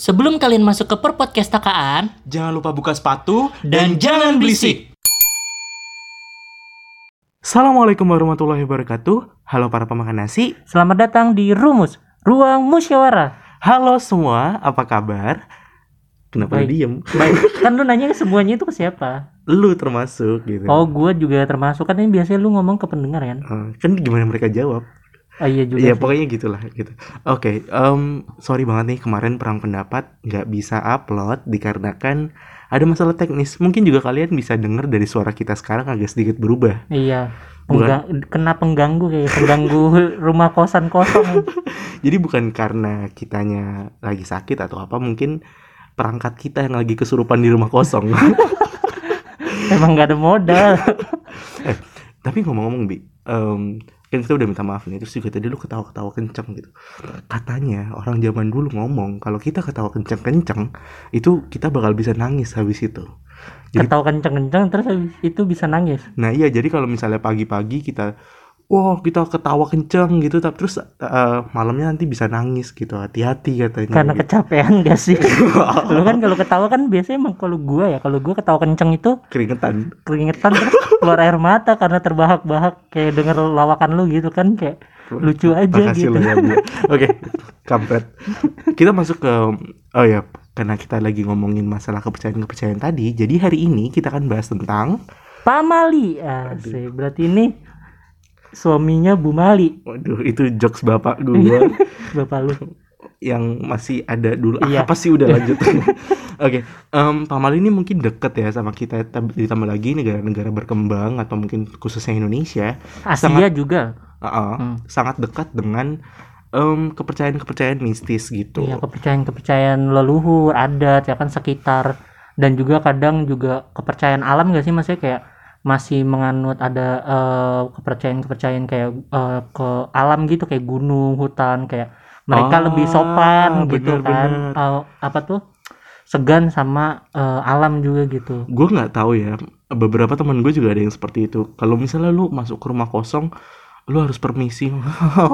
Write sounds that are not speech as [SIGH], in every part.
Sebelum kalian masuk ke per podcast takaan Jangan lupa buka sepatu dan jangan berisik. Assalamualaikum warahmatullahi wabarakatuh. Halo para pemakan nasi. Selamat datang di Rumus, Ruang Musyawarah. Halo semua, apa kabar? Kenapa Baik. diem? Baik, [LAUGHS] kan lu nanya semuanya itu ke siapa? Lu termasuk gitu. Oh, gua juga termasuk kan ini biasanya lu ngomong ke pendengar kan? Eh, kan gimana mereka jawab? Ah, iya juga. Ya sih. pokoknya gitulah gitu. Oke, em, sorry banget nih kemarin perang pendapat nggak bisa upload dikarenakan ada masalah teknis. Mungkin juga kalian bisa denger dari suara kita sekarang agak sedikit berubah. Iya. Pengga- kena pengganggu kayak pengganggu [LAUGHS] rumah kosan kosong. Jadi bukan karena kitanya lagi sakit atau apa, mungkin perangkat kita yang lagi kesurupan di rumah kosong. [LAUGHS] Emang gak ada modal. [LAUGHS] Tapi ngomong-ngomong bi, em, kan kita udah minta maaf nih, terus juga tadi lu ketawa-ketawa kenceng gitu. Katanya orang zaman dulu ngomong kalau kita ketawa kenceng-kenceng itu kita bakal bisa nangis habis itu. Jadi- Ketawa kenceng-kenceng terus itu bisa nangis. Nah iya jadi kalau misalnya pagi-pagi kita Wah kita ketawa kenceng gitu tapi terus eh, malamnya nanti bisa nangis gitu hati-hati katanya Karena gitu. kecapean gak sih? [LAUGHS] lu kan kalau ketawa kan biasanya emang kalau gua ya, kalau gua ketawa kenceng itu keringetan keringetan terus keluar air mata karena terbahak-bahak kayak denger lawakan lu gitu kan kayak lucu aja Makasih gitu. ya. [LAUGHS] Oke, kampret. Kita masuk ke oh ya, karena kita lagi ngomongin masalah kepercayaan-kepercayaan tadi. Jadi hari ini kita akan bahas tentang Pamali. Asik. Berarti ini suaminya Bu Mali, waduh itu jokes bapak [LAUGHS] gue bapak lu. yang masih ada dulu. Ah, Iya. Apa sih udah lanjut. [LAUGHS] Oke, em, Pamal ini mungkin deket ya sama kita ditambah lagi negara-negara berkembang atau mungkin khususnya Indonesia. Asia juga. uh-uh, Hmm. sangat dekat dengan em, kepercayaan-kepercayaan mistis gitu. Iya, kepercayaan-kepercayaan leluhur, adat, ya kan sekitar dan juga kadang juga kepercayaan alam gak sih maksudnya kayak masih menganut ada eh, kepercayaan-kepercayaan kayak eh, ke alam gitu kayak gunung, hutan kayak mereka Ah, lebih sopan gitu benar, kan. benar. Eh, apa tuh? Segan sama eh, alam juga gitu. gue nggak tahu ya beberapa teman gue juga ada yang seperti itu kalau misalnya lu masuk ke rumah kosong lu harus permisi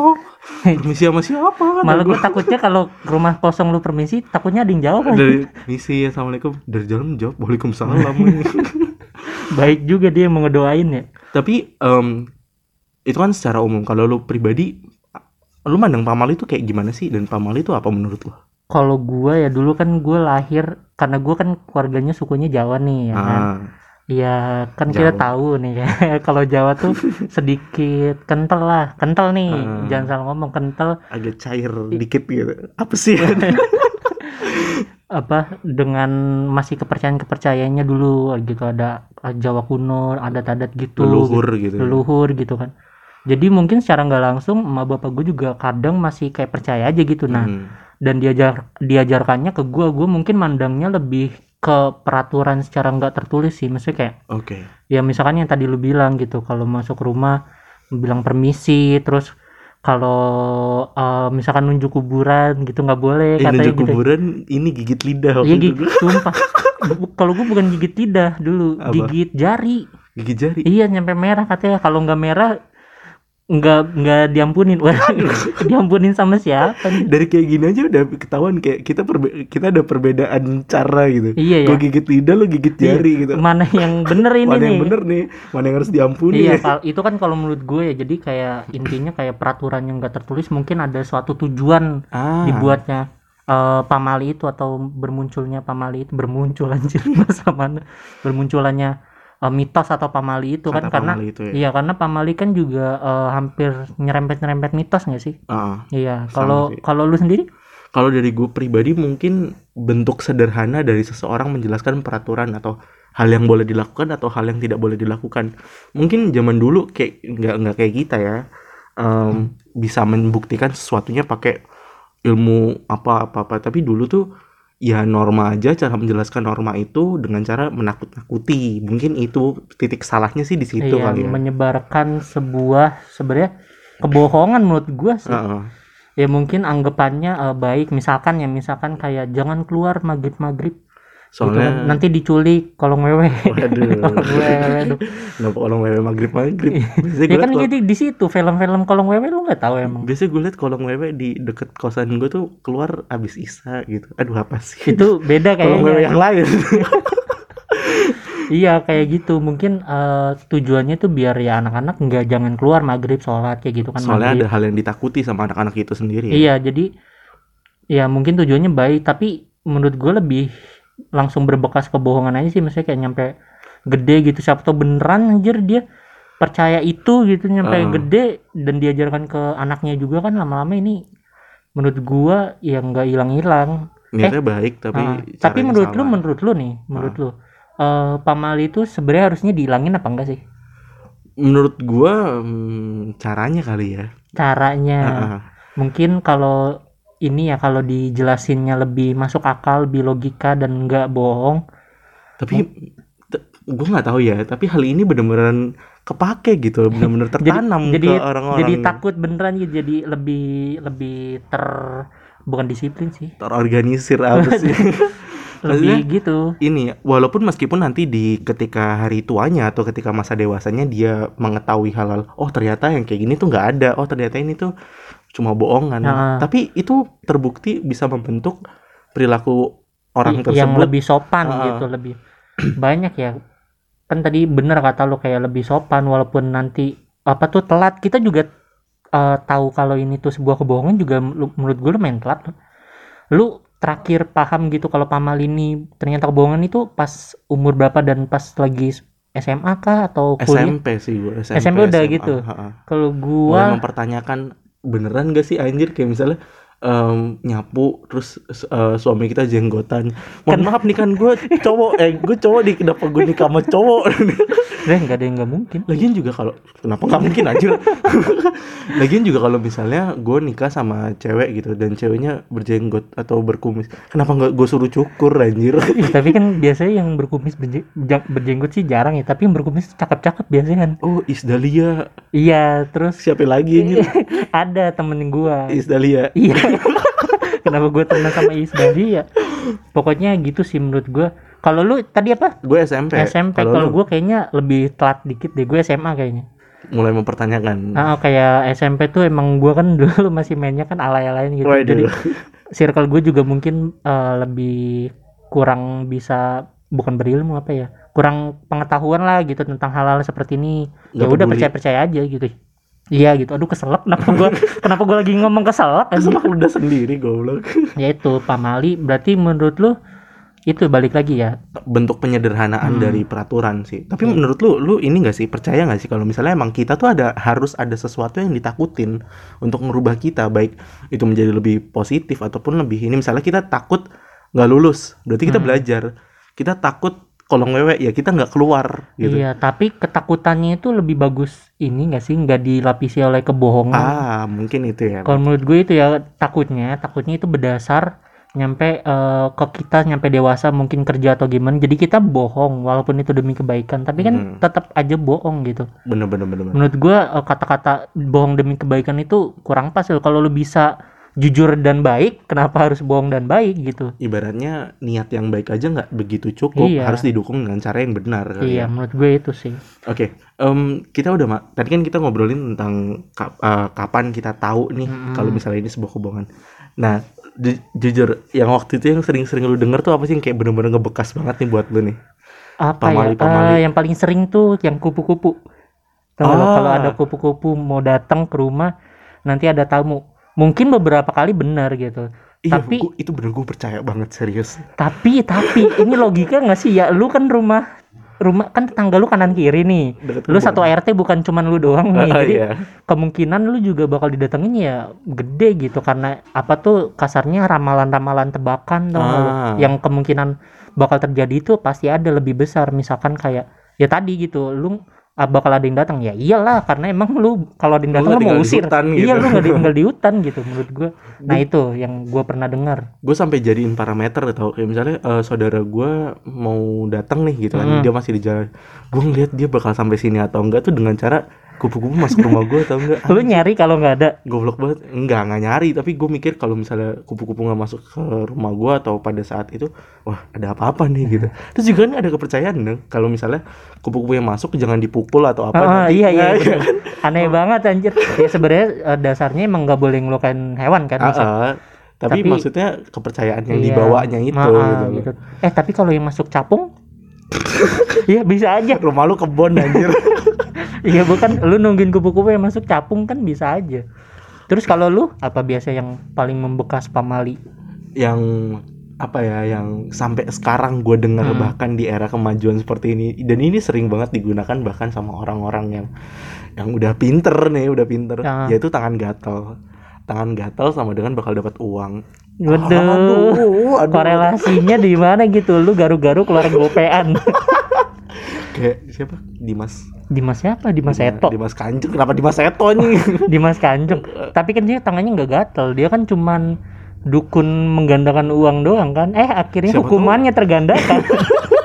[LAUGHS] permisi sama siapa Malah gue takutnya kalau rumah kosong lu permisi, takutnya ada yang jawab dari misi assalamualaikum dari jalan jawab waalaikumsalam [LAUGHS] Baik juga dia yang ngedoain ya. tapi em, itu kan secara umum kalau lu pribadi lu mandang pamali itu kayak gimana sih dan pamali itu apa menurut lu Kalau gue ya dulu kan gue lahir karena gue kan keluarganya sukunya Jawa nih ya kan. ah Iya kan kita Jawa. tahu nih ya [LAUGHS] kalau Jawa tuh [LAUGHS] sedikit kental lah, kental nih. Ah. Jangan salah ngomong kental agak cair dikit gitu apa sih [LAUGHS] apa dengan masih kepercayaan-kepercayaannya dulu gitu ada Jawa kuno, adat-adat gitu. leluhur gitu leluhur gitu kan. Jadi mungkin secara nggak langsung emak bapak gue juga kadang masih kayak percaya aja gitu. Nah, Hmm. dan diajar diajarkannya ke gue gue mungkin mandangnya lebih ke peraturan secara nggak tertulis sih maksudnya kayak oke ya misalkan yang tadi lu bilang gitu kalau masuk rumah bilang permisi terus kalau eh, misalkan nunjuk kuburan gitu nggak boleh Eh, katanya nunjuk gitu. kuburan ini gigit lidah waktu iya itu. gigit sumpah. Bu- [LAUGHS] kalau gue bukan gigit lidah dulu Apa? gigit jari. Gigit jari? Iya nyampe merah katanya. Kalau nggak merah nggak nggak diampunin [LAUGHS] diampunin sama siapa nih dari kayak gini aja udah ketahuan kayak kita perbe kita ada perbedaan cara gitu. iya ya Gue gigit lidah, lo gigit Iya. jari gitu. mana yang bener ini Mana nih yang bener nih? Mana yang harus diampuni? Iya, ya? itu kan kalau menurut gue ya jadi kayak intinya kayak peraturan yang gak tertulis mungkin ada suatu tujuan Ah, dibuatnya eh, pamali itu atau bermunculnya pamali itu bermuncul [LAUGHS] anjir masa mana bermunculannya eh, mitos atau pamali itu kan kata karena pamali itu ya. iya karena pamali kan juga eh, hampir nyerempet-nyerempet mitos nggak sih? Ah, Iya, kalau kalau lu sendiri? Kalau dari gue pribadi mungkin bentuk sederhana dari seseorang menjelaskan peraturan atau hal yang boleh dilakukan atau hal yang tidak boleh dilakukan. Mungkin zaman dulu kayak nggak nggak kayak kita ya, Em, bisa membuktikan sesuatunya pakai ilmu apa apa apa. Tapi dulu tuh ya norma aja cara menjelaskan norma itu dengan cara menakut-nakuti. Mungkin itu titik salahnya sih di situ iya, kali ya. menyebarkan sebuah sebenarnya kebohongan menurut gua sih. Heeh. ya mungkin anggapannya eh, baik misalkan ya misalkan kayak jangan keluar maghrib maghrib Soalnya kan. nanti diculik [LAUGHS] kolong wewe waduh. Kenapa kolong wewe maghrib maghrib? Biasanya ya kan jadi di situ film-film kolong wewe lu nggak tahu emang biasanya gue liat kolong wewe di deket kosan gue tuh keluar abis isa gitu. Aduh apa sih? itu beda kolong wewe kayaknya yang lain. [LAUGHS] iya kayak gitu mungkin eh, tujuannya tuh biar ya anak-anak nggak jangan keluar maghrib sholat kayak gitu kan Soalnya maghrib. ada hal yang ditakuti sama anak-anak itu sendiri. ya. iya jadi ya mungkin tujuannya baik tapi menurut gue lebih langsung berbekas kebohongan aja sih maksudnya kayak nyampe gede gitu. Siapa tau beneran anjir dia percaya itu gitu nyampe Heeh. gede dan diajarkan ke anaknya juga kan lama-lama ini. Menurut gua ya nggak hilang-hilang. Niatnya baik tapi caranya tapi menurut lu salah. menurut lu nih menurut lu eh pamali itu sebenarnya harusnya dihilangin apa enggak sih? Menurut gua hmm, caranya kali ya. caranya. Ah, mungkin kalau ini ya kalau dijelasinnya lebih masuk akal lebih logika dan nggak bohong. Tapi gue nggak tahu ya tapi hal ini bener-bener kepake gitu [LAUGHS] bener-bener tertanam ke jadi orang-orang. jadi takut beneran gitu jadi lebih lebih ter bukan disiplin sih. Terorganisir apa sih? [LAUGHS] [LAUGHS] Lebih gitu. ini walaupun meskipun nanti di ketika hari tuanya atau ketika masa dewasanya dia mengetahui halal oh ternyata yang kayak gini tuh nggak ada. Oh ternyata ini tuh cuma bohongan. Nah. tapi itu terbukti bisa membentuk perilaku orang tersebut yang lebih sopan Ah. gitu lebih [CLEARS THROAT] banyak ya. Kan tadi bener kata lo kayak lebih sopan walaupun nanti apa tuh telat. Kita juga eh, tahu kalau ini tuh sebuah kebohongan juga menurut gue lumayan telat lu terakhir paham gitu kalau pamal ini ternyata kebohongan itu pas umur berapa dan pas lagi SMA kah atau kuliah? SMP sih gue SMP, SMP udah SMA, gitu. kalau mulai gua mempertanyakan beneran gak sih anjir? Kayak misalnya em, nyapu terus eh, suami kita jenggotan. Mohon maaf nih kan gue cowok eh gue cowok di kenapa gue nikah sama cowok? Deh [LAUGHS] nggak ada yang nggak mungkin. Lagian juga kalau kenapa nggak mungkin anjir? [LAUGHS] Lagian juga kalau misalnya gue nikah sama cewek gitu dan ceweknya berjenggot atau berkumis kenapa nggak gue suruh cukur anjir? Ih, tapi kan biasanya yang berkumis berje- jang- berjenggot sih jarang ya tapi yang berkumis cakep-cakep biasanya kan. Oh Isdalia. Iya terus siapa lagi anjir? [LAUGHS] Ada temen gua. Isdalia. Iya [LAUGHS] kenapa gua temen sama Isdali ya? Pokoknya gitu sih menurut gua. Kalau lu tadi apa? Gue SMP SMP Kalau gua kayaknya lebih telat dikit deh. Gue SMA kayaknya. Mulai mempertanyakan. Nah kayak SMP tuh emang gua kan [LAUGHS] dulu masih mainnya kan alay-alayan gitu. Waduh. jadi circle gue juga mungkin eh, lebih kurang bisa bukan berilmu apa ya kurang pengetahuan lah gitu tentang hal-hal seperti ini. Ya udah percaya percaya aja gitu iya gitu aduh keselak kenapa gua [LAUGHS] kenapa gua lagi ngomong keselak Keselak udah sendiri goblok [LAUGHS] ya itu pamali berarti menurut lu itu balik lagi ya bentuk penyederhanaan Hmm. dari peraturan sih. Tapi Iya. menurut lu, lu ini gak sih percaya gak sih kalau misalnya emang kita tuh ada harus ada sesuatu yang ditakutin untuk merubah kita, baik itu menjadi lebih positif ataupun lebih ini misalnya kita takut nggak lulus, berarti kita Hmm. belajar. Kita takut kolong wewe ya kita nggak keluar gitu. iya tapi ketakutannya itu lebih bagus ini nggak sih nggak dilapisi oleh kebohongan Ah mungkin itu ya. kalau menurut gue itu ya takutnya takutnya itu berdasar nyampe eh, ke kita nyampe dewasa mungkin kerja atau gimana jadi kita bohong walaupun itu demi kebaikan tapi kan Hmm. tetap aja bohong gitu Bener bener bener. bener. menurut gue eh, kata-kata bohong demi kebaikan itu kurang pas loh kalau lu bisa jujur dan baik kenapa harus bohong dan baik gitu Ibaratnya niat yang baik aja nggak begitu cukup, Iya. harus didukung dengan cara yang benar. kali ya. iya menurut gue itu sih Oke, em, kita udah ma- tadi kan kita ngobrolin tentang kap- eh, kapan kita tahu nih Mm-mm. kalau misalnya ini sebuah kebohongan. Nah, ju- jujur, yang waktu itu yang sering-sering lu denger tuh apa sih yang kayak bener-bener ngebekas banget nih buat lu nih? apa Pamali, ya pamali. Eh, yang paling sering tuh yang kupu-kupu lo, Ah. kalau ada kupu-kupu mau datang ke rumah nanti ada tamu mungkin beberapa kali benar gitu Iya, Tapi- gua- itu bener gue percaya banget serius. tapi tapi ini logika nggak sih ya lu kan rumah rumah kan tetangga lu kanan kiri nih Deket lu satu RT bukan cuman lu doang nih [LAUGHS] Ah, jadi iya. kemungkinan lu juga bakal didatengin ya gede gitu karena apa tuh kasarnya ramalan-ramalan tebakan lu? Ah. yang kemungkinan bakal terjadi itu pasti ada lebih besar misalkan kayak ya tadi gitu lu bakal ada yang datang ya iyalah karena emang lu kalau ada yang datang lu mau usir hutan iya gitu. lu nggak tinggal di hutan [LAUGHS] gitu menurut gua nah itu yang gua pernah dengar Gue sampai jadiin parameter tau kayak misalnya eh, saudara gue mau datang nih gitu kan, Mm. dia masih di jalan. Gue ngeliat dia bakal sampai sini atau enggak tuh dengan cara kupu-kupu masuk rumah gue tau nggak? Lu nyari kalau nggak ada? Goblok banget. Enggak nggak nyari. Tapi gue mikir kalau misalnya kupu-kupu nggak masuk ke rumah gue atau pada saat itu wah ada apa-apa nih [LAUGHS] gitu. Terus juga kan ada kepercayaan dong kalau misalnya kupu-kupu yang masuk jangan dipukul atau apa Ah, nanti. iya iya Nah, bener. aneh banget anjir. Ya sebenarnya eh, dasarnya emang nggak boleh ngelukain hewan kan ah. tapi, Tapi- maksudnya kepercayaan yang Iya. dibawanya itu Ah, gitu, gitu. eh tapi kalau yang masuk capung? [LAUGHS] Iya bisa aja. Rumah lu kebon anjir [LAUGHS] Iya bukan. Lu nungguin kupu-kupu yang masuk capung kan bisa aja. Terus kalau lu apa biasa yang paling membekas pamali yang apa ya yang sampai sekarang gue dengar Hmm. bahkan di era kemajuan seperti ini. Dan ini sering banget digunakan bahkan sama orang-orang yang yang udah pinter nih udah pinter. Ah. yaitu tangan gatel. Tangan gatel sama dengan bakal dapat uang. Waduh, aduh, aduh. korelasinya di mana gitu? Lu garu-garu keluar gopean. [LAUGHS] Kayak siapa? Dimas Dimas siapa? Dimas Eto. Dimas Kanjeng. Kenapa Dimas Eto nih [LAUGHS] Dimas Kanjeng. Tapi kan dia tangannya nggak gatel. Dia kan cuman dukun menggandakan uang doang kan. Eh akhirnya Siapa hukumannya tergandakan [LAUGHS]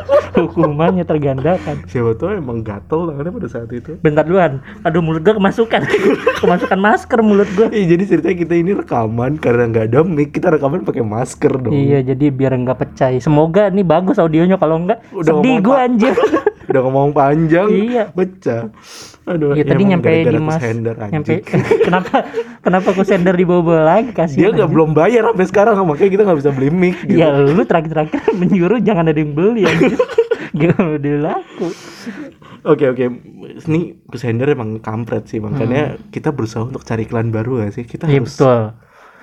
hukumannya tergandakan siapa tuh emang gatel tangannya pada saat itu bentar duluan aduh mulut gua kemasukan [LAUGHS] kemasukan masker mulut gua Iya jadi ceritanya kita ini rekaman karena nggak ada mic kita rekaman pakai masker dong. Iya jadi biar nggak pecah. Semoga nih bagus audionya kalau enggak Udah sedih gue anjir. [LAUGHS] Udah ngomong panjang, Iya. pecah. Aduh, Iya tadi nyampe gara-gara di mas anjing. nyampe [LAUGHS] kenapa kenapa aku sender di bawah lagi kasih Dia nggak belum bayar sampai sekarang makanya kita nggak bisa beli mic. Gitu. ya lu terakhir-terakhir menyuruh jangan ada yang beli anjir gimana udah laku? Oke oke, ini kusender emang kampret sih makanya kita berusaha untuk cari iklan baru gak sih? Kita iya harus betul.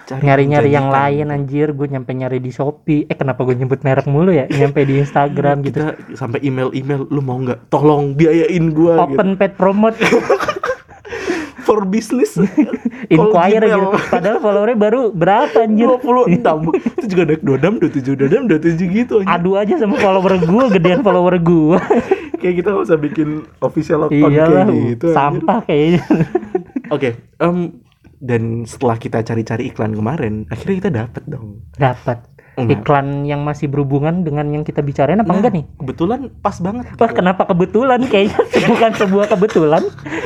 cari nyari-nyari yang lain anjir. Gue nyampe nyari di Shopee. Eh kenapa gue nyebut merek mulu ya? Nyampe di Instagram gitu. Kita sampai email-email, lu mau nggak? Tolong biayain gua gitu. open pet promote. [LAUGHS] For business. [LAUGHS] inquire gitu padahal followernya baru berapa anjir 26 [LAUGHS] itu juga naik 26, 27, 26, 27 gitu anjing. adu aja sama follower gue gedean follower gue [LAUGHS] Kayak kita nggak usah bikin official account iyalah kayak gitu anjir. sampah kayaknya [LAUGHS] Oke, em, dan setelah kita cari-cari iklan kemarin, akhirnya kita dapat dong. dapat Enggak. iklan yang masih berhubungan dengan yang kita bicarain apa Nah, enggak nih Kebetulan pas banget. Wah gitu. kenapa kebetulan kayaknya bukan sebuah kebetulan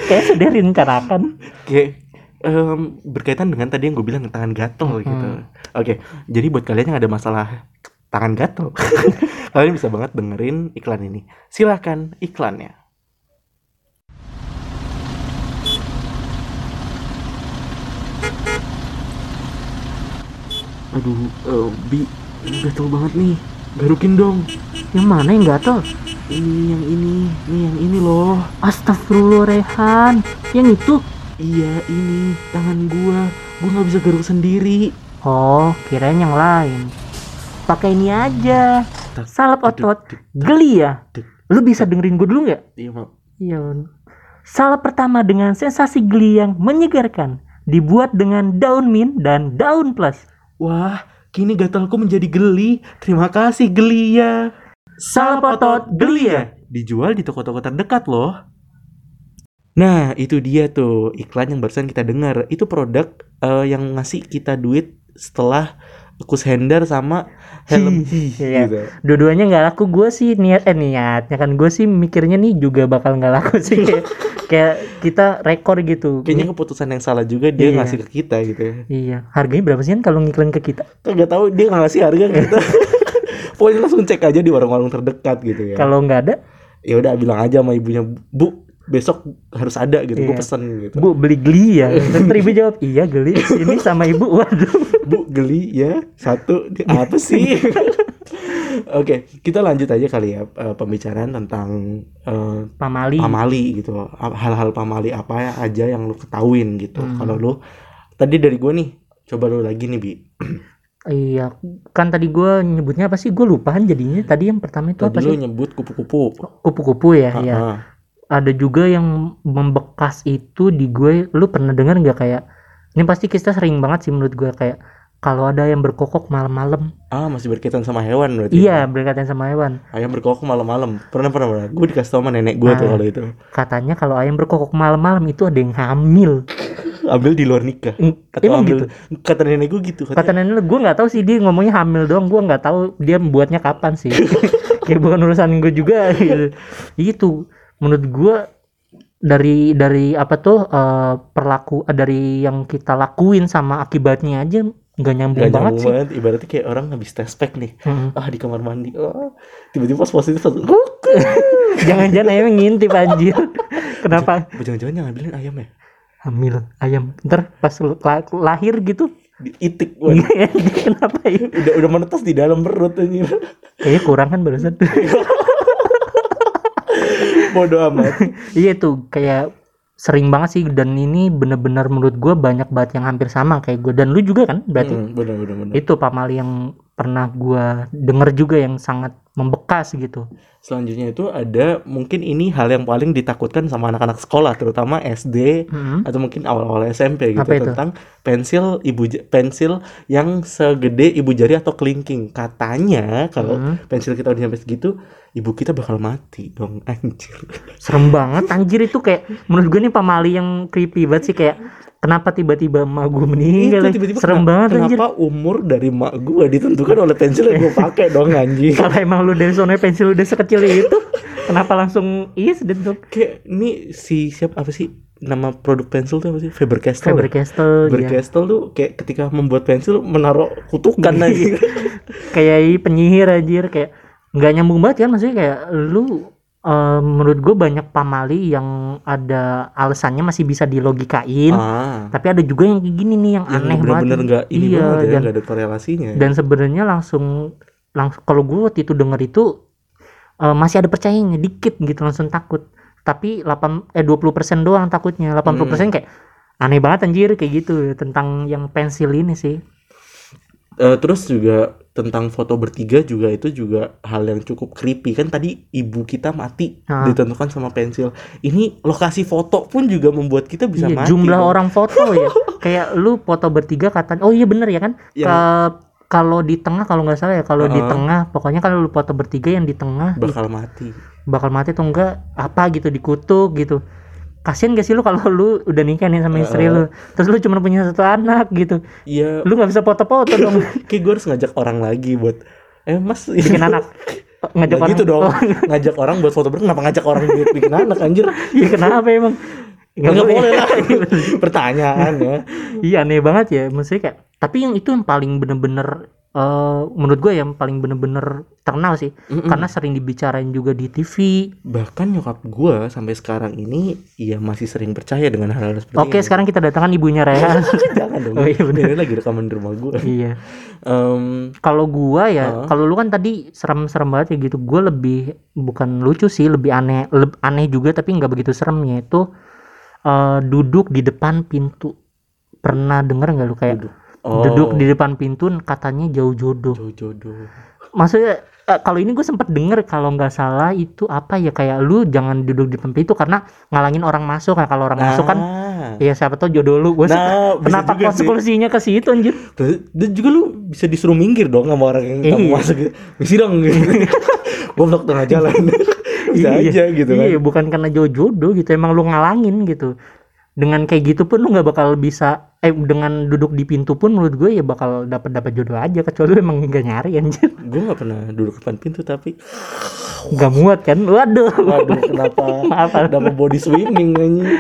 kayak sudah direncanakan Kayak em, berkaitan dengan tadi yang gue bilang tangan gatel gitu. Oke, jadi buat kalian yang ada masalah tangan gatel, [LAUGHS] kalian bisa banget dengerin iklan ini. Silahkan iklannya. Aduh, eh, Bi, gatel banget nih. Garukin dong. yang mana yang gatel Ini yang ini, ini yang ini loh. Astagfirullah Rehan yang itu Iya, ini tangan gua. Gua nggak bisa garuk sendiri. oh kirain yang lain pakai ini aja salep otot geli ya lu bisa dengerin gue dulu nggak Iya, mau. iya salep pertama dengan sensasi geli yang menyegarkan dibuat dengan daun mint dan daun plus Wah, kini gatalku menjadi geli. Terima kasih geli ya. salep otot geli ya Dijual di toko-toko terdekat loh. Nah, itu dia tuh iklan yang barusan kita dengar. Itu produk eh, yang ngasih kita duit setelah kus hender sama helm Iya. gitu. dua-duanya nggak laku gue sih niat eh niatnya kan gue sih mikirnya nih juga bakal nggak laku sih [LAUGHS] kayak, kayak kita rekor gitu Kayaknya keputusan yang salah juga dia Iya. ngasih ke kita gitu. iya harganya berapa sih kan kalau ngiklan ke kita Kagak tahu dia ngasih harga ke kita. [LAUGHS] Pokoknya langsung cek aja di warung-warung terdekat gitu ya. kalau nggak ada ya udah bilang aja sama ibunya, "Bu, besok harus ada gitu. Gue Iya. pesen gitu." bu beli geli ya [LAUGHS] Terus ibu jawab iya geli ini sama ibu waduh Bu geli ya satu Di- apa sih? [LAUGHS] Oke kita lanjut aja kali ya eh, pembicaraan tentang eh, pamali pamali gitu hal-hal pamali apa aja yang lu ketahuin gitu Hmm. kalau lu tadi dari gue nih coba lu lagi nih bi iya kan tadi gue nyebutnya apa sih gue lupahan jadinya tadi yang pertama itu apa tadi lu sih nyebut kupu-kupu kupu-kupu ya iya ah. Ada juga yang membekas itu di gue. Lu pernah dengar nggak kayak ini pasti kita sering banget sih menurut gue kayak kalau ada yang berkokok malam-malam. Ah masih berkaitan sama hewan berarti iya berkaitan sama hewan. Ayam berkokok malam-malam. Pernah pernah pernah. Gue dikasih tau sama nenek gue tuh Ah. kalau itu. katanya kalau ayam berkokok malam-malam itu ada yang hamil. Ambil di luar nikah. Atau emang ambil gitu? kata nenek gue gitu kata katanya, nenek gue nggak tahu sih dia ngomongnya hamil doang. Gue nggak tahu dia membuatnya kapan sih. [LAUGHS] Kayak bukan urusan gue juga gitu. Itu menurut gue dari dari apa tuh eh, perlaku eh, dari yang kita lakuin sama akibatnya aja nggak nyambung Gak banget nyambung sih. banget. Ibaratnya kayak orang habis tes pack nih. Mm. ah di kamar mandi. Oh tiba-tiba pas positif langsung jangan-jangan ayamnya ngintip anjir. [LAUGHS] Kenapa? Jangan-jangan yang ngambilin ayam ya? Hamil ayam. Ntar pas la- lahir gitu. Diitik Wah, [LAUGHS] kenapa ya? Udah udah menetas di dalam perut anjir. Kayaknya kurang kan barusan [LAUGHS] bodoh amat. [LAUGHS] Iya tuh kayak sering banget sih dan ini bener-bener menurut gue banyak banget yang hampir sama kayak gue dan lu juga kan berarti? Hmm, bener bener bener itu pamali yang pernah gue denger juga yang sangat membekas gitu selanjutnya itu ada mungkin ini hal yang paling ditakutkan sama anak-anak sekolah terutama SD Mm-mm. atau mungkin awal-awal SMP gitu Apa itu? tentang pensil ibu pensil yang segede ibu jari atau kelingking katanya kalau Mm. pensil kita udah nyampe segitu ibu kita bakal mati dong [LAUGHS] anjir serem banget anjir itu kayak menurut gue nih pamali yang creepy banget sih kayak kenapa tiba-tiba emak gue meninggal? Itu tiba-tiba serem kenapa, banget anjir kenapa umur dari mak gua ditentukan oleh pensil yang gue [LAUGHS] pakai dong anjing kalau emang lu dari sono pensil udah sekecil itu kenapa langsung is gitu kayak ini si siapa apa sih nama produk pensil tuh apa sih Faber Castell Faber ya? Castell Faber ya. Castell tuh kayak ketika membuat pensil menaruh kutukan [LAUGHS] Iya. lagi kayak penyihir anjir kayak nggak nyambung banget kan maksudnya kayak lu eh, menurut gue banyak pamali yang ada alasannya masih bisa dilogikain. Ah. Tapi ada juga yang kayak gini nih yang, yang aneh bener-bener banget nggak ini Iya, banget ya dan- ada korelasinya dan sebenarnya langsung langsung kalau gue waktu itu denger itu eh, masih ada percayanya dikit gitu langsung takut. Tapi 8 eh 20% doang takutnya. 80% Hmm. kayak aneh banget anjir kayak gitu tentang yang pensil ini sih Eh, terus juga tentang foto bertiga juga itu juga hal yang cukup creepy. Kan tadi ibu kita mati Ah. ditentukan sama pensil. Ini lokasi foto pun juga membuat kita bisa Iya, mati jumlah dong. orang foto ya. [LAUGHS] Kayak lu foto bertiga kata oh iya bener ya kan? Yang- Ka- kalau di tengah kalau nggak salah ya kalau di Heeh. tengah pokoknya kalau lu foto bertiga yang di tengah bakal mati. bakal mati atau enggak apa gitu dikutuk gitu kasian gak sih lu kalau lu udah nikah nih sama istri Heeh. lu terus lu cuma punya satu anak gitu. Iya. Lu nggak bisa foto-foto dong. [LAUGHS] Kayak gue harus ngajak orang lagi buat eh mas bikin anak. [LAUGHS] Ngajak Nggak orang. gitu dong. Oh, ngajak orang buat foto ber kenapa ngajak orang buat bikin anak anjir? [LAUGHS] Iya kenapa emang? Nggak boleh. lah. Pertanyaan ya. Iya aneh banget ya. Maksudnya kayak tapi yang itu yang paling bener-bener eh, menurut gue yang paling bener-bener terkenal sih Mm-mm. karena sering dibicarain juga di TV bahkan nyokap gue sampai sekarang ini ya masih sering percaya dengan hal-hal seperti oke ini. sekarang kita datangkan ibunya Rehan [LAUGHS] jangan dong. Oh, iya bener. lagi rekaman di rumah gue iya. Em, kalau gua ya Heeh. kalau lu kan tadi serem-serem banget ya gitu gua lebih bukan lucu sih lebih aneh leb- aneh juga tapi nggak begitu seremnya itu eh, duduk di depan pintu. Pernah denger nggak lu kayak duduk oh. duduk di depan pintu katanya jauh jodoh. Jauh jodoh. Maksudnya eh, kalau ini gue sempet denger kalau nggak salah itu apa ya kayak lu jangan duduk di depan pintu karena ngalangin orang masuk. Nah kalau orang masuk kan ya siapa tahu jodoh lu. Gua nah kenapa konsekuensinya ke situ anjir? Dan juga lu bisa disuruh minggir dong sama orang yang kamu Iya. masuk. Misi dong. [LAUGHS] Goblok tengah jalan. [LAUGHS] Bisa Iya, aja gitu kan. Iya, bukan karena jauh jodoh gitu, emang lu ngalangin gitu. Dengan kayak gitu pun lu nggak bakal bisa eh dengan duduk di pintu pun menurut gue ya bakal dapat dapat jodoh aja kecuali lu emang nggak nyari anjir. gue nggak pernah duduk depan pintu tapi Nggak muat kan? Waduh. waduh kenapa [LAUGHS] Maaf. kenapa body swimming anjing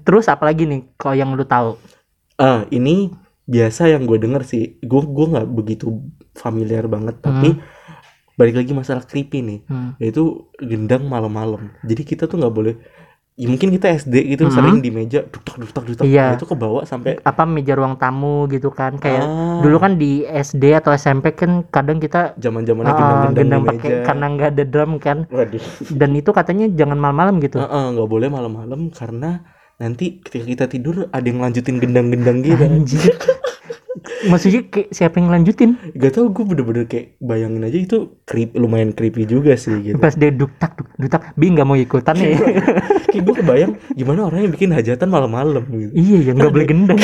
Terus apalagi nih kalau yang lu tahu? ah ini biasa yang gue denger sih gue gue nggak begitu familiar banget tapi balik lagi masalah creepy nih Hmm. yaitu gendang malam-malam jadi kita tuh nggak boleh ya mungkin kita SD gitu Hmm. sering di meja dutak dutak dutak Iya. Nah, itu kebawa sampai Apa meja ruang tamu gitu kan kayak Ah, dulu kan di SD atau SMP kan kadang kita zaman zamannya ah, gendang-gendang gendang di pakai karena nggak ada drum kan waduh [LAUGHS] dan itu katanya jangan malam-malam gitu. Heeh, nggak boleh malam-malam karena nanti ketika kita tidur ada yang lanjutin gendang-gendang gitu Anjir. [LAUGHS] Maksudnya kayak siapa yang lanjutin? gak tau gue bener-bener kayak bayangin aja itu creep lumayan creepy juga sih gitu Pas dia duktak duk- dutak, bi nggak mau ikutan nih. kayak gue kebayang gimana orang yang bikin hajatan malam-malam gitu iya ya nggak boleh gendang.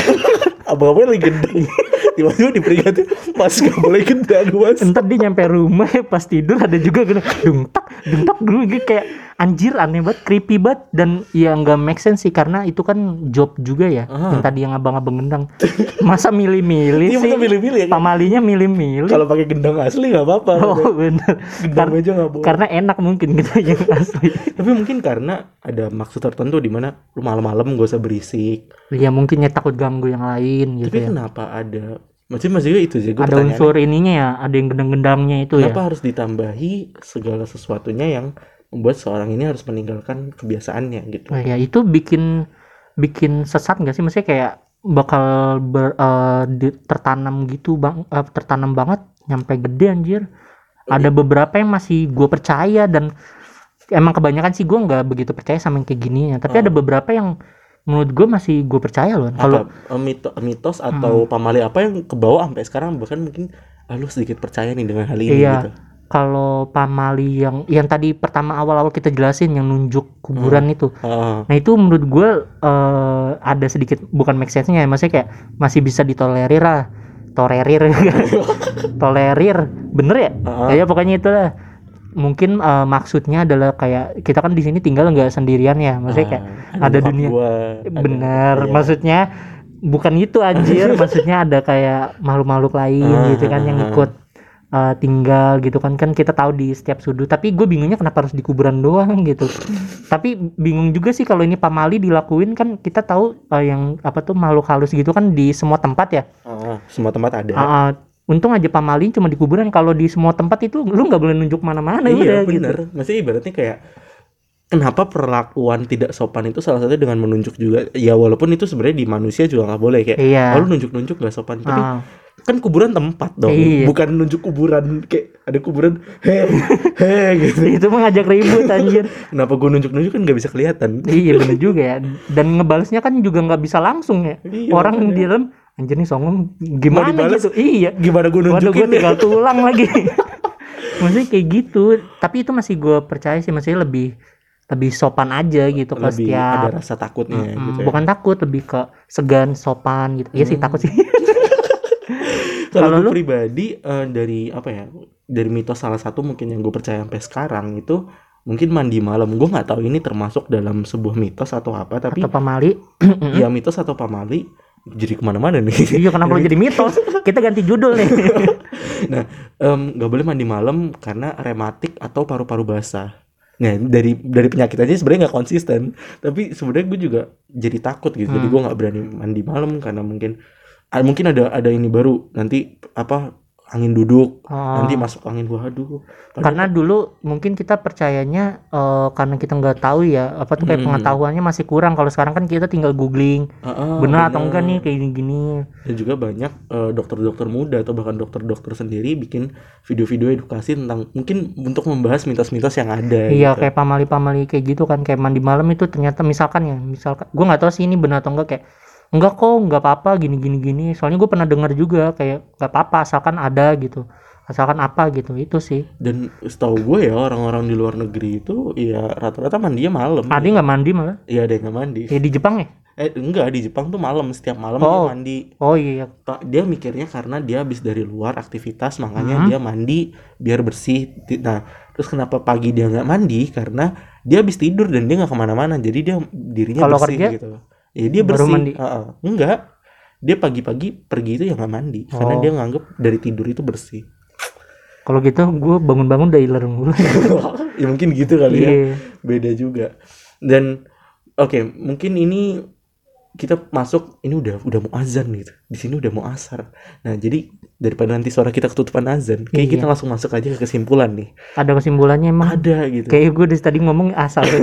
abang-abang lagi gendang tiba-tiba diperingati mas gak boleh gendang mas Entar dia nyampe rumah ya pas tidur ada juga gendang dungtak dungtak dulu gitu kayak anjir aneh banget creepy banget. Dan ya nggak make sense sih karena itu kan job juga ya Ah. yang tadi yang abang-abang gendang. [LAUGHS] Masa milih-milih Iya, sih? milih-milih ya pamalinya milih-milih. Kalau pakai gendang asli nggak apa-apa. oh bener. Gendang Kar- aja nggak boleh. karena enak mungkin gitu yang asli. [LAUGHS] Tapi mungkin karena ada maksud tertentu di mana lu malam-malam gak usah berisik. ya mungkin ya takut ganggu yang lain gitu Tapi ya. kenapa ada masih masih itu sih gue ada unsur ininya ya ada yang gendang-gendangnya itu ya. Kenapa harus ditambahi segala sesuatunya yang membuat seorang ini harus meninggalkan kebiasaannya gitu. Nah, ya itu bikin bikin sesat nggak sih maksudnya kayak bakal ber, eh, di- tertanam gitu bang eh, tertanam banget nyampe gede anjir ada beberapa yang masih gue percaya dan emang kebanyakan sih gue nggak begitu percaya sama yang kayak gini ya tapi Oh. ada beberapa yang menurut gue masih gue percaya loh kalau eh, mito- mitos atau pamali apa yang ke bawah sampai sekarang bahkan mungkin ah, lu sedikit percaya nih dengan hal ini Iya. gitu. Kalau pamali yang yang tadi pertama awal-awal kita jelasin yang nunjuk kuburan itu. Ah, Nah itu menurut gue eh, ada sedikit bukan make sense-nya ya, maksudnya kayak masih bisa ditolerir lah, tolerir, [LAUGHS] tolerir, bener ya? ah, Ya pokoknya itu lah. Mungkin eh, maksudnya adalah kayak kita kan di sini tinggal nggak sendirian ya, maksudnya kayak ah, ada dunia. gua, ada- bener, iya. maksudnya bukan itu anjir, [LAUGHS] maksudnya ada kayak makhluk-makhluk lain Ah, gitu kan yang ah. ikut eh, tinggal gitu kan. Kan kita tahu di setiap sudut. Tapi gue bingungnya kenapa harus di kuburan doang [LAUGHS] gitu. Tapi bingung juga sih kalau ini pamali dilakuin. Kan kita tahu eh, yang apa tuh makhluk halus gitu kan di semua tempat ya. Ah, semua tempat ada. Ah, untung aja pamali cuma di kuburan. Kalau di semua tempat itu lu nggak boleh nunjuk mana-mana iya udah gitu. bener. Maksudnya ibaratnya kayak kenapa perlakuan tidak sopan itu salah satunya dengan menunjuk juga? Ya walaupun itu sebenarnya di manusia juga nggak boleh. Kayak iya. Oh, lu nunjuk-nunjuk nggak sopan. Tapi Ah, kan kuburan tempat dong. Iya. bukan nunjuk kuburan kayak ada kuburan he he gitu. Itu mengajak ribut anjir. [LAUGHS] Kenapa gue nunjuk-nunjuk kan nggak bisa kelihatan. Iya bener juga ya. Dan ngebalesnya kan juga nggak bisa langsung ya. Iya, orang makanya. di dalam anjir nih songong gimana dibales? gitu? Iya. Gimana gue Waduh nunjukin gue tinggal tulang [LAUGHS] lagi. Maksudnya kayak gitu. Tapi itu masih gue percaya sih Maksudnya lebih Lebih sopan aja gitu lebih setiap ada rasa takutnya Mm, gitu ya. Bukan takut Lebih ke segan sopan gitu. Iya sih Hmm. takut sih [LAUGHS] [LAUGHS] Kalau gue pribadi eh, dari apa ya? Dari mitos salah satu mungkin yang gue percaya sampai sekarang itu mungkin mandi malam. Gue nggak tahu ini termasuk dalam sebuah mitos atau apa, tapi Atau pamali [CLEARS THROAT] ya mitos atau pamali jadi ke mana-mana nih. [LAUGHS] Iya kenapa lu jadi mitos Kita ganti judul nih [LAUGHS] nah, nggak boleh mandi malam karena rematik atau paru-paru basah. Nah, dari dari penyakit aja sebenarnya nggak konsisten, tapi sebenarnya gue juga jadi takut gitu. Jadi Hmm. gue nggak berani mandi malam karena mungkin mungkin ada ada ini baru nanti apa angin duduk Oh. nanti masuk angin waduh Padahal- karena dulu mungkin kita percayanya eh, karena kita nggak tahu ya apa tuh kayak Mm-mm. pengetahuannya masih kurang kalau sekarang kan kita tinggal googling Ah, ah, benar atau enggak nih kayak gini-gini dan juga banyak eh, dokter-dokter muda atau bahkan dokter-dokter sendiri bikin video-video edukasi tentang mungkin untuk membahas mitos-mitos yang ada iya gitu. kayak pamali-pamali kayak gitu kan kayak mandi malam itu ternyata misalkan ya misalkan gue nggak tahu sih ini benar atau enggak kayak enggak kok nggak apa-apa gini gini gini. Soalnya gue pernah dengar juga kayak nggak apa-apa asalkan ada gitu. Asalkan apa gitu. Itu sih. Dan setahu gue ya orang-orang di luar negeri itu ya rata-rata mandinya malam. Ada yang nggak mandi malah? Iya ada yang nggak mandi. Ya di Jepang ya? Eh enggak di Jepang tuh malam setiap malam Oh. dia mandi. Oh iya Ta- dia mikirnya karena dia habis dari luar aktivitas makanya Hmm. dia mandi biar bersih. Nah terus kenapa pagi dia nggak mandi? Karena dia habis tidur dan dia nggak ke mana-mana jadi dia dirinya Kalau bersih kerja, gitu ya dia baru bersih. mandi? Heeh. enggak. Dia pagi-pagi pergi itu ya nggak mandi. Karena Oh. dia nganggep dari tidur itu bersih. Kalau gitu gue bangun-bangun udah iler mulu. [LAUGHS] Ya mungkin gitu kali ya. Iya. Beda juga. Dan oke mungkin ini kita masuk ini udah udah mau azan gitu. Di sini udah mau asar. Nah jadi daripada nanti suara kita ketutupan azan kayak Iya. kita langsung masuk aja ke kesimpulan nih. Ada kesimpulannya emang? Ada gitu. Kayak gue dari tadi ngomong asal [LAUGHS]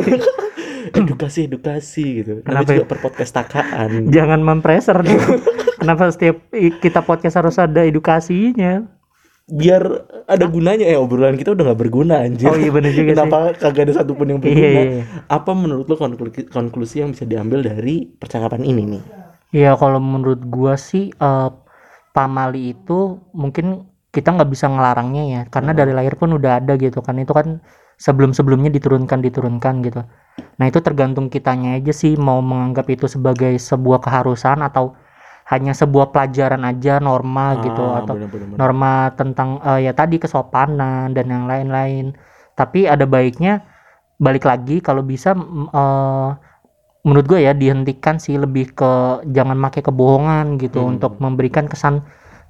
edukasi edukasi gitu. Kenapa Kenapa juga ya? perpodcastakaan. [LAUGHS] Jangan mempreser dong kenapa setiap kita podcast harus ada edukasinya? Biar ada gunanya ya obrolan kita udah nggak berguna anjir. Oh iya bener juga sih. kenapa kagak ada satupun yang iya, berguna? iya, iya. apa menurut lo konklusi, konklusi yang bisa diambil dari percakapan ini nih? Iya, kalau menurut gua sih eh, pamali itu mungkin kita nggak bisa ngelarangnya ya karena Hmm. dari lahir pun udah ada gitu kan. Itu kan sebelum sebelumnya diturunkan diturunkan gitu nah itu tergantung kitanya aja sih mau menganggap itu sebagai sebuah keharusan atau hanya sebuah pelajaran aja norma gitu Ah, atau bener-bener. norma tentang eh, ya tadi kesopanan dan yang lain-lain. Tapi ada baiknya balik lagi kalau bisa eh, menurut gue ya dihentikan sih lebih ke jangan pakai kebohongan gitu Hmm. untuk memberikan kesan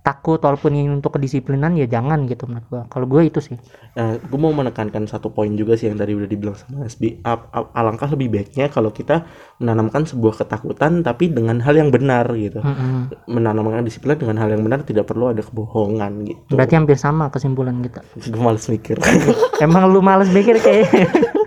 takut walaupun ini untuk kedisiplinan ya jangan gitu menurut gue kalau gue itu sih Nah, gue mau menekankan satu poin juga sih yang tadi udah dibilang sama SB. Alangkah lebih baiknya kalau kita menanamkan sebuah ketakutan tapi dengan hal yang benar gitu. Mm-mm. Menanamkan disiplin dengan hal yang benar tidak perlu ada kebohongan gitu. berarti hampir sama kesimpulan kita gue males mikir. [LAUGHS] emang lu males mikir kayak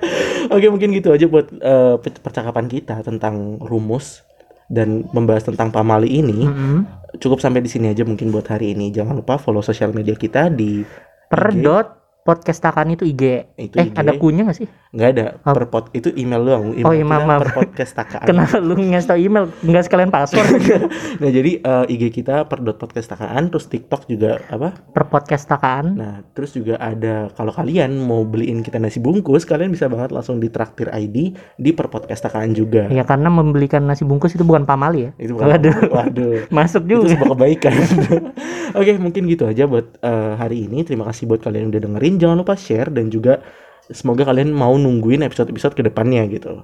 [LAUGHS] Oke, mungkin gitu aja buat eh, pe- percakapan kita tentang rumus dan membahas tentang pamali ini. Mm-mm. Cukup sampai di sini aja mungkin buat hari ini. Jangan lupa follow sosial media kita di per IG. dot podcast takan itu IG Itu eh IG. ada kunya gak sih nggak ada Oh. per pod itu email doang. Oh, iya, maaf, kita per podcast takaan. [LAUGHS] kenapa lu ngasih tau email nggak sekalian password [LAUGHS] Nah, jadi eh, IG kita per dot podcast takaan, terus TikTok juga apa? per podcast takan Nah, terus juga ada kalau kalian mau beliin kita nasi bungkus, kalian bisa banget langsung di Traktir ID di per podcast takaan juga. ya karena membelikan nasi bungkus itu bukan pamali ya Itu bukan Waduh. waduh. [LAUGHS] masuk itu juga sebuah kebaikan. Oke, mungkin gitu aja buat eh, hari ini. Terima kasih buat kalian yang udah dengerin. Jangan lupa share dan juga semoga kalian mau nungguin episode-episode ke depannya gitu.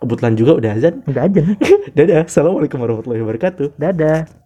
Kebetulan juga udah azan. udah aja [LAUGHS] Dadah. Assalamualaikum warahmatullahi wabarakatuh. dadah